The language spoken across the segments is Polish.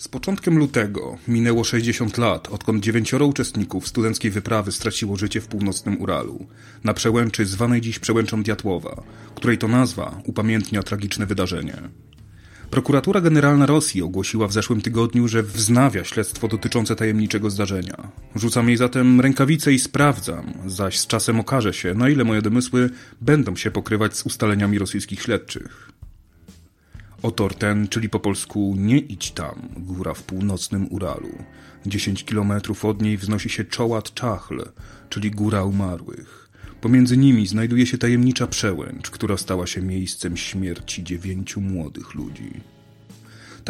Z początkiem lutego minęło 60 lat, odkąd dziewięcioro uczestników studenckiej wyprawy straciło życie w północnym Uralu, na przełęczy zwanej dziś przełęczą Diatłowa, której to nazwa upamiętnia tragiczne wydarzenie. Prokuratura Generalna Rosji ogłosiła w zeszłym tygodniu, że wznawia śledztwo dotyczące tajemniczego zdarzenia. Rzucam jej zatem rękawice i sprawdzam, zaś z czasem okaże się, na ile moje domysły będą się pokrywać z ustaleniami rosyjskich śledczych. Otor ten, czyli po polsku nie idź tam, góra w północnym Uralu. Dziesięć kilometrów od niej wznosi się Czołat Czachl, czyli góra umarłych. Pomiędzy nimi znajduje się tajemnicza przełęcz, która stała się miejscem śmierci dziewięciu młodych ludzi.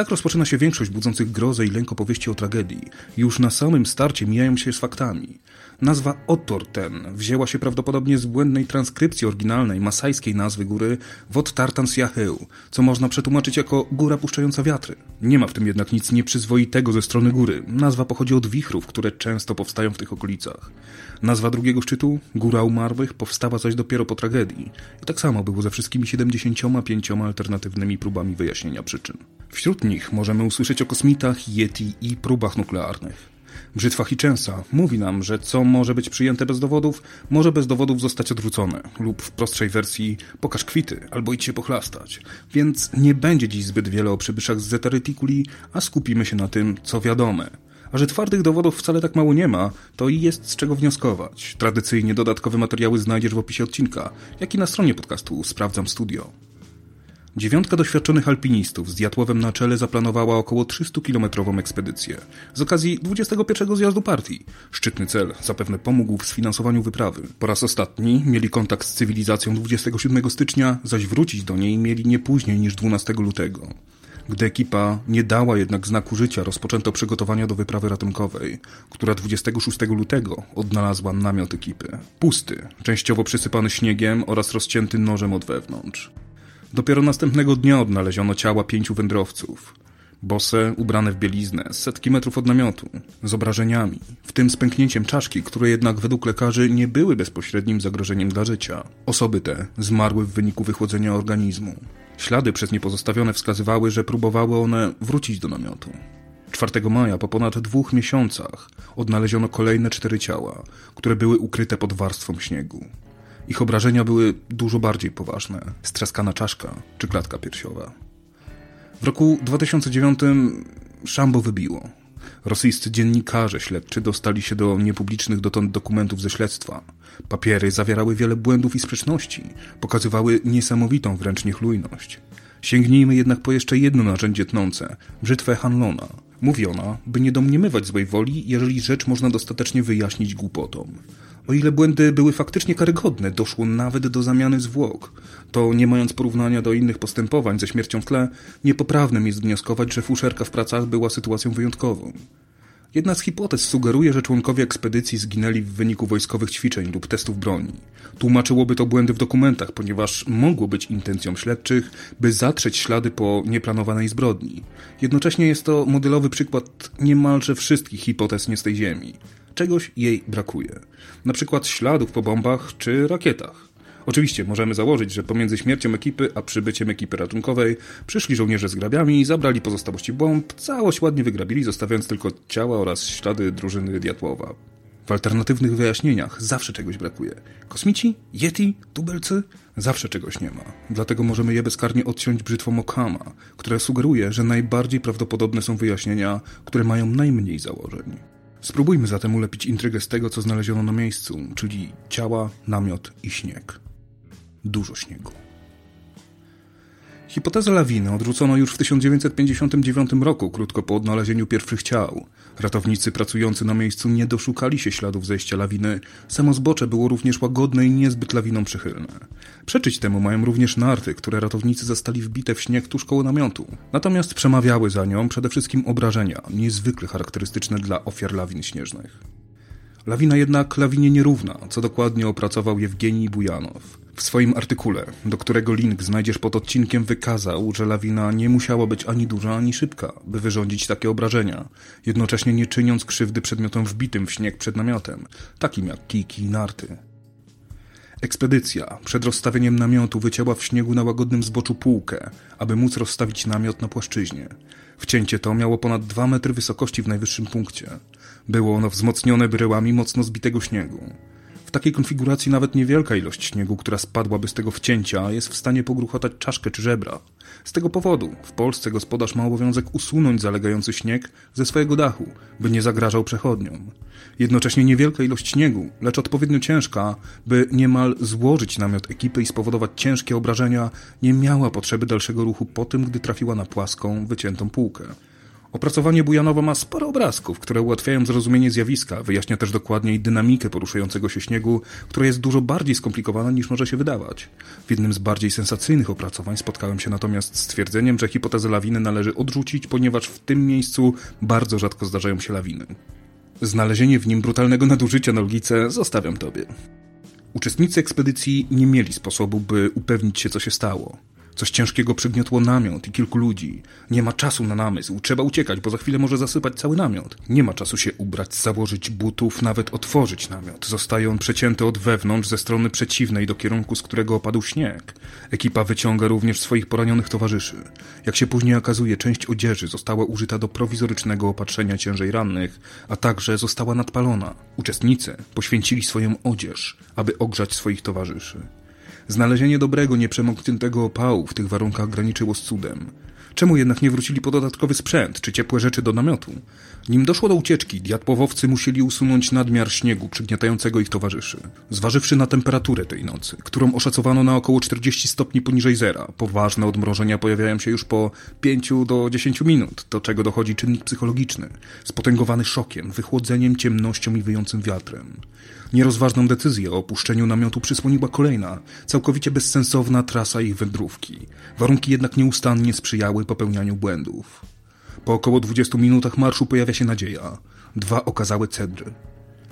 Tak rozpoczyna się większość budzących grozę i lęk opowieści o tragedii. Już na samym starcie mijają się z faktami. Nazwa Otor ten wzięła się prawdopodobnie z błędnej transkrypcji oryginalnej masajskiej nazwy góry Wot Tartans Yaheł, co można przetłumaczyć jako góra puszczająca wiatry. Nie ma w tym jednak nic nieprzyzwoitego ze strony góry. Nazwa pochodzi od wichrów, które często powstają w tych okolicach. Nazwa drugiego szczytu, Góra Umarłych, powstała zaś dopiero po tragedii. I tak samo było ze wszystkimi 75 alternatywnymi próbami wyjaśnienia przyczyn. Wśród nich możemy usłyszeć o kosmitach, Yeti i próbach nuklearnych. Brzytwa Hitchensa mówi nam, że co może być przyjęte bez dowodów, może bez dowodów zostać odwrócone, lub w prostszej wersji pokaż kwity, albo idź się pochlastać. Więc nie będzie dziś zbyt wiele o przybyszach z Zeta Reticuli, a skupimy się na tym, co wiadome. A że twardych dowodów wcale tak mało nie ma, to i jest z czego wnioskować. Tradycyjnie dodatkowe materiały znajdziesz w opisie odcinka, jak i na stronie podcastu Sprawdzam Studio. Dziewiątka doświadczonych alpinistów z Diatłowem na czele zaplanowała około 300-kilometrową ekspedycję z okazji 21 zjazdu partii. Szczytny cel zapewne pomógł w sfinansowaniu wyprawy. Po raz ostatni mieli kontakt z cywilizacją 27 stycznia, zaś wrócić do niej mieli nie później niż 12 lutego. Gdy ekipa nie dała jednak znaku życia, rozpoczęto przygotowania do wyprawy ratunkowej, która 26 lutego odnalazła namiot ekipy. Pusty, częściowo przysypany śniegiem oraz rozcięty nożem od wewnątrz. Dopiero następnego dnia odnaleziono ciała pięciu wędrowców. Bose, ubrane w bieliznę, setki metrów od namiotu, z obrażeniami, w tym z pęknięciem czaszki, które jednak według lekarzy nie były bezpośrednim zagrożeniem dla życia. Osoby te zmarły w wyniku wychłodzenia organizmu. Ślady przez nie pozostawione wskazywały, że próbowały one wrócić do namiotu. 4 maja, po ponad dwóch miesiącach, odnaleziono kolejne cztery ciała, które były ukryte pod warstwą śniegu. Ich obrażenia były dużo bardziej poważne. Strzaskana czaszka czy klatka piersiowa. W roku 2009 szambo wybiło. Rosyjscy dziennikarze śledczy dostali się do niepublicznych dotąd dokumentów ze śledztwa. Papiery zawierały wiele błędów i sprzeczności, pokazywały niesamowitą wręcz niechlujność. Sięgnijmy jednak po jeszcze jedno narzędzie tnące brzytwę Hanlona. Mówi ona, by nie domniemywać złej woli, jeżeli rzecz można dostatecznie wyjaśnić głupotą. O ile błędy były faktycznie karygodne, doszło nawet do zamiany zwłok, to nie mając porównania do innych postępowań ze śmiercią w tle, niepoprawnym jest wnioskować, że fuszerka w pracach była sytuacją wyjątkową. Jedna z hipotez sugeruje, że członkowie ekspedycji zginęli w wyniku wojskowych ćwiczeń lub testów broni. Tłumaczyłoby to błędy w dokumentach, ponieważ mogło być intencją śledczych, by zatrzeć ślady po nieplanowanej zbrodni. Jednocześnie jest to modelowy przykład niemalże wszystkich hipotez nie z tej ziemi. Czegoś jej brakuje. Na przykład śladów po bombach czy rakietach. Oczywiście możemy założyć, że pomiędzy śmiercią ekipy a przybyciem ekipy ratunkowej przyszli żołnierze z grabiami, zabrali pozostałości bomb, całość ładnie wygrabili, zostawiając tylko ciała oraz ślady drużyny Diatłowa. W alternatywnych wyjaśnieniach zawsze czegoś brakuje. Kosmici? Yeti? Tubelcy? Zawsze czegoś nie ma. Dlatego możemy je bezkarnie odciąć brzytwą Okama, która sugeruje, że najbardziej prawdopodobne są wyjaśnienia, które mają najmniej założeń. Spróbujmy zatem ulepić intrygę z tego, co znaleziono na miejscu, czyli ciała, namiot i śnieg dużo śniegu. Hipotezę lawiny odrzucono już w 1959 roku, krótko po odnalezieniu pierwszych ciał. Ratownicy pracujący na miejscu nie doszukali się śladów zejścia lawiny. Samo zbocze było również łagodne i niezbyt lawiną przychylne. Przeczyć temu mają również narty, które ratownicy zastali wbite w śnieg tuż koło namiotu. Natomiast przemawiały za nią przede wszystkim obrażenia, niezwykle charakterystyczne dla ofiar lawin śnieżnych. Lawina jednak lawinie nierówna, co dokładnie opracował Jewgenij Bujanow. W swoim artykule, do którego link znajdziesz pod odcinkiem, wykazał, że lawina nie musiała być ani duża, ani szybka, by wyrządzić takie obrażenia, jednocześnie nie czyniąc krzywdy przedmiotom wbitym w śnieg przed namiotem, takim jak kijki i narty. Ekspedycja przed rozstawieniem namiotu wycięła w śniegu na łagodnym zboczu półkę, aby móc rozstawić namiot na płaszczyźnie. Wcięcie to miało ponad dwa metry wysokości w najwyższym punkcie. Było ono wzmocnione bryłami mocno zbitego śniegu. W takiej konfiguracji nawet niewielka ilość śniegu, która spadłaby z tego wcięcia, jest w stanie pogruchotać czaszkę czy żebra. Z tego powodu w Polsce gospodarz ma obowiązek usunąć zalegający śnieg ze swojego dachu, by nie zagrażał przechodniom. Jednocześnie niewielka ilość śniegu, lecz odpowiednio ciężka, by niemal złożyć namiot ekipy i spowodować ciężkie obrażenia, nie miała potrzeby dalszego ruchu po tym, gdy trafiła na płaską, wyciętą półkę. Opracowanie Bujanowa ma sporo obrazków, które ułatwiają zrozumienie zjawiska, wyjaśnia też dokładniej dynamikę poruszającego się śniegu, która jest dużo bardziej skomplikowana niż może się wydawać. W jednym z bardziej sensacyjnych opracowań spotkałem się natomiast z twierdzeniem, że hipotezę lawiny należy odrzucić, ponieważ w tym miejscu bardzo rzadko zdarzają się lawiny. Znalezienie w nim brutalnego nadużycia na logice zostawiam tobie. Uczestnicy ekspedycji nie mieli sposobu, by upewnić się, co się stało. Coś ciężkiego przygniotło namiot i kilku ludzi. Nie ma czasu na namysł, trzeba uciekać, bo za chwilę może zasypać cały namiot. Nie ma czasu się ubrać, założyć butów, nawet otworzyć namiot. Zostaje on przecięty od wewnątrz ze strony przeciwnej do kierunku, z którego opadł śnieg. Ekipa wyciąga również swoich poranionych towarzyszy. Jak się później okazuje, część odzieży została użyta do prowizorycznego opatrzenia ciężej rannych, a także została nadpalona. Uczestnicy poświęcili swoją odzież, aby ogrzać swoich towarzyszy. Znalezienie dobrego, nieprzemokniętego opału w tych warunkach graniczyło z cudem. Czemu jednak nie wrócili po dodatkowy sprzęt czy ciepłe rzeczy do namiotu? Nim doszło do ucieczki, diatłowowcy musieli usunąć nadmiar śniegu przygniatającego ich towarzyszy. Zważywszy na temperaturę tej nocy, którą oszacowano na około 40 stopni poniżej zera, poważne odmrożenia pojawiają się już po 5 do 10 minut, do czego dochodzi czynnik psychologiczny, spotęgowany szokiem, wychłodzeniem, ciemnością i wyjącym wiatrem. Nierozważną decyzję o opuszczeniu namiotu przysłoniła kolejna, całkowicie bezsensowna trasa ich wędrówki. Warunki jednak nieustannie sprzyjały popełnianiu błędów. Po około 20 minutach marszu pojawia się nadzieja. Dwa okazałe cedry.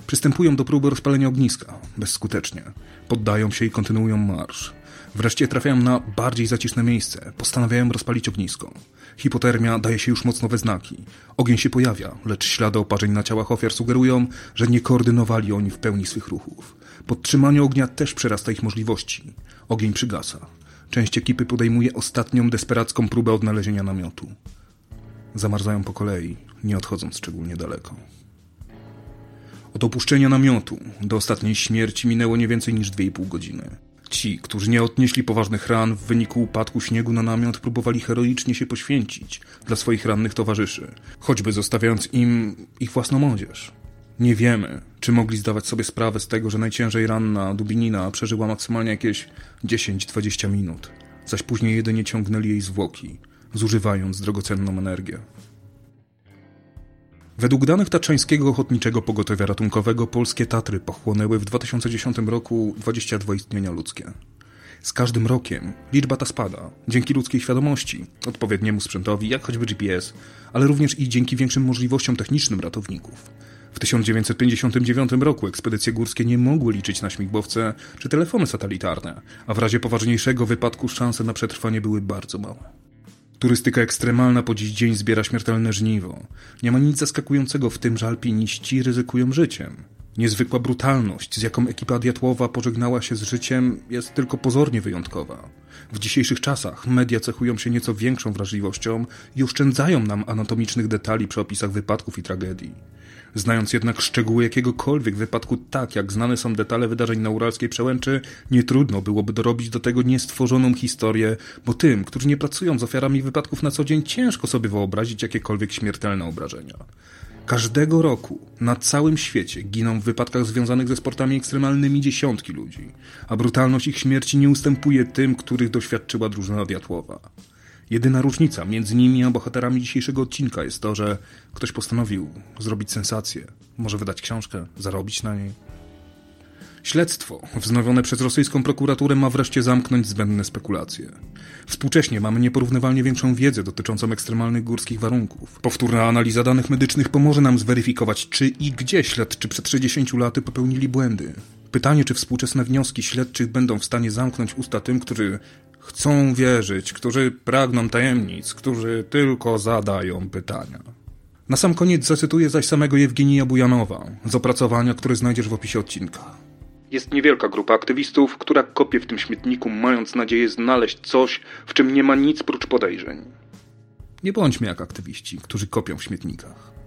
Przystępują do próby rozpalenia ogniska. Bezskutecznie. Poddają się i kontynuują marsz. Wreszcie trafiają na bardziej zaciszne miejsce. Postanawiają rozpalić ognisko. Hipotermia daje się już mocno we znaki. Ogień się pojawia, lecz ślady oparzeń na ciałach ofiar sugerują, że nie koordynowali oni w pełni swych ruchów. Podtrzymanie ognia też przerasta ich możliwości. Ogień przygasa. Część ekipy podejmuje ostatnią desperacką próbę odnalezienia namiotu. Zamarzają po kolei, nie odchodząc szczególnie daleko. Od opuszczenia namiotu do ostatniej śmierci minęło nie więcej niż 2,5 godziny. Ci, którzy nie odnieśli poważnych ran w wyniku upadku śniegu na namiot, próbowali heroicznie się poświęcić dla swoich rannych towarzyszy, choćby zostawiając im ich własną odzież. Nie wiemy, czy mogli zdawać sobie sprawę z tego, że najciężej ranna Dubinina przeżyła maksymalnie jakieś 10-20 minut, zaś później jedynie ciągnęli jej zwłoki, zużywając drogocenną energię. Według danych Taczańskiego Ochotniczego Pogotowia Ratunkowego polskie Tatry pochłonęły w 2010 roku 22 istnienia ludzkie. Z każdym rokiem liczba ta spada, dzięki ludzkiej świadomości, odpowiedniemu sprzętowi, jak choćby GPS, ale również i dzięki większym możliwościom technicznym ratowników. W 1959 roku ekspedycje górskie nie mogły liczyć na śmigłowce czy telefony satelitarne, a w razie poważniejszego wypadku szanse na przetrwanie były bardzo małe. Turystyka ekstremalna po dziś dzień zbiera śmiertelne żniwo. Nie ma nic zaskakującego w tym, że alpiniści ryzykują życiem. Niezwykła brutalność, z jaką ekipa Diatłowa pożegnała się z życiem, jest tylko pozornie wyjątkowa. W dzisiejszych czasach media cechują się nieco większą wrażliwością i oszczędzają nam anatomicznych detali przy opisach wypadków i tragedii. Znając jednak szczegóły jakiegokolwiek wypadku tak, jak znane są detale wydarzeń na Uralskiej Przełęczy, nie trudno byłoby dorobić do tego niestworzoną historię, bo tym, którzy nie pracują z ofiarami wypadków na co dzień, ciężko sobie wyobrazić jakiekolwiek śmiertelne obrażenia. Każdego roku na całym świecie giną w wypadkach związanych ze sportami ekstremalnymi dziesiątki ludzi, a brutalność ich śmierci nie ustępuje tym, których doświadczyła drużyna Diatłowa. Jedyna różnica między nimi a bohaterami dzisiejszego odcinka jest to, że ktoś postanowił zrobić sensację, może wydać książkę, zarobić na niej. Śledztwo, wznowione przez rosyjską prokuraturę, ma wreszcie zamknąć zbędne spekulacje. Współcześnie mamy nieporównywalnie większą wiedzę dotyczącą ekstremalnych górskich warunków. Powtórna analiza danych medycznych pomoże nam zweryfikować, czy i gdzie śledczy przed 60 laty popełnili błędy. Pytanie, czy współczesne wnioski śledczych będą w stanie zamknąć usta tym, którzy chcą wierzyć, którzy pragną tajemnic, którzy tylko zadają pytania. Na sam koniec zacytuję zaś samego Jewgenija Bujanowa z opracowania, które znajdziesz w opisie odcinka. Jest niewielka grupa aktywistów, która kopie w tym śmietniku, mając nadzieję znaleźć coś, w czym nie ma nic prócz podejrzeń. Nie bądźmy jak aktywiści, którzy kopią w śmietnikach.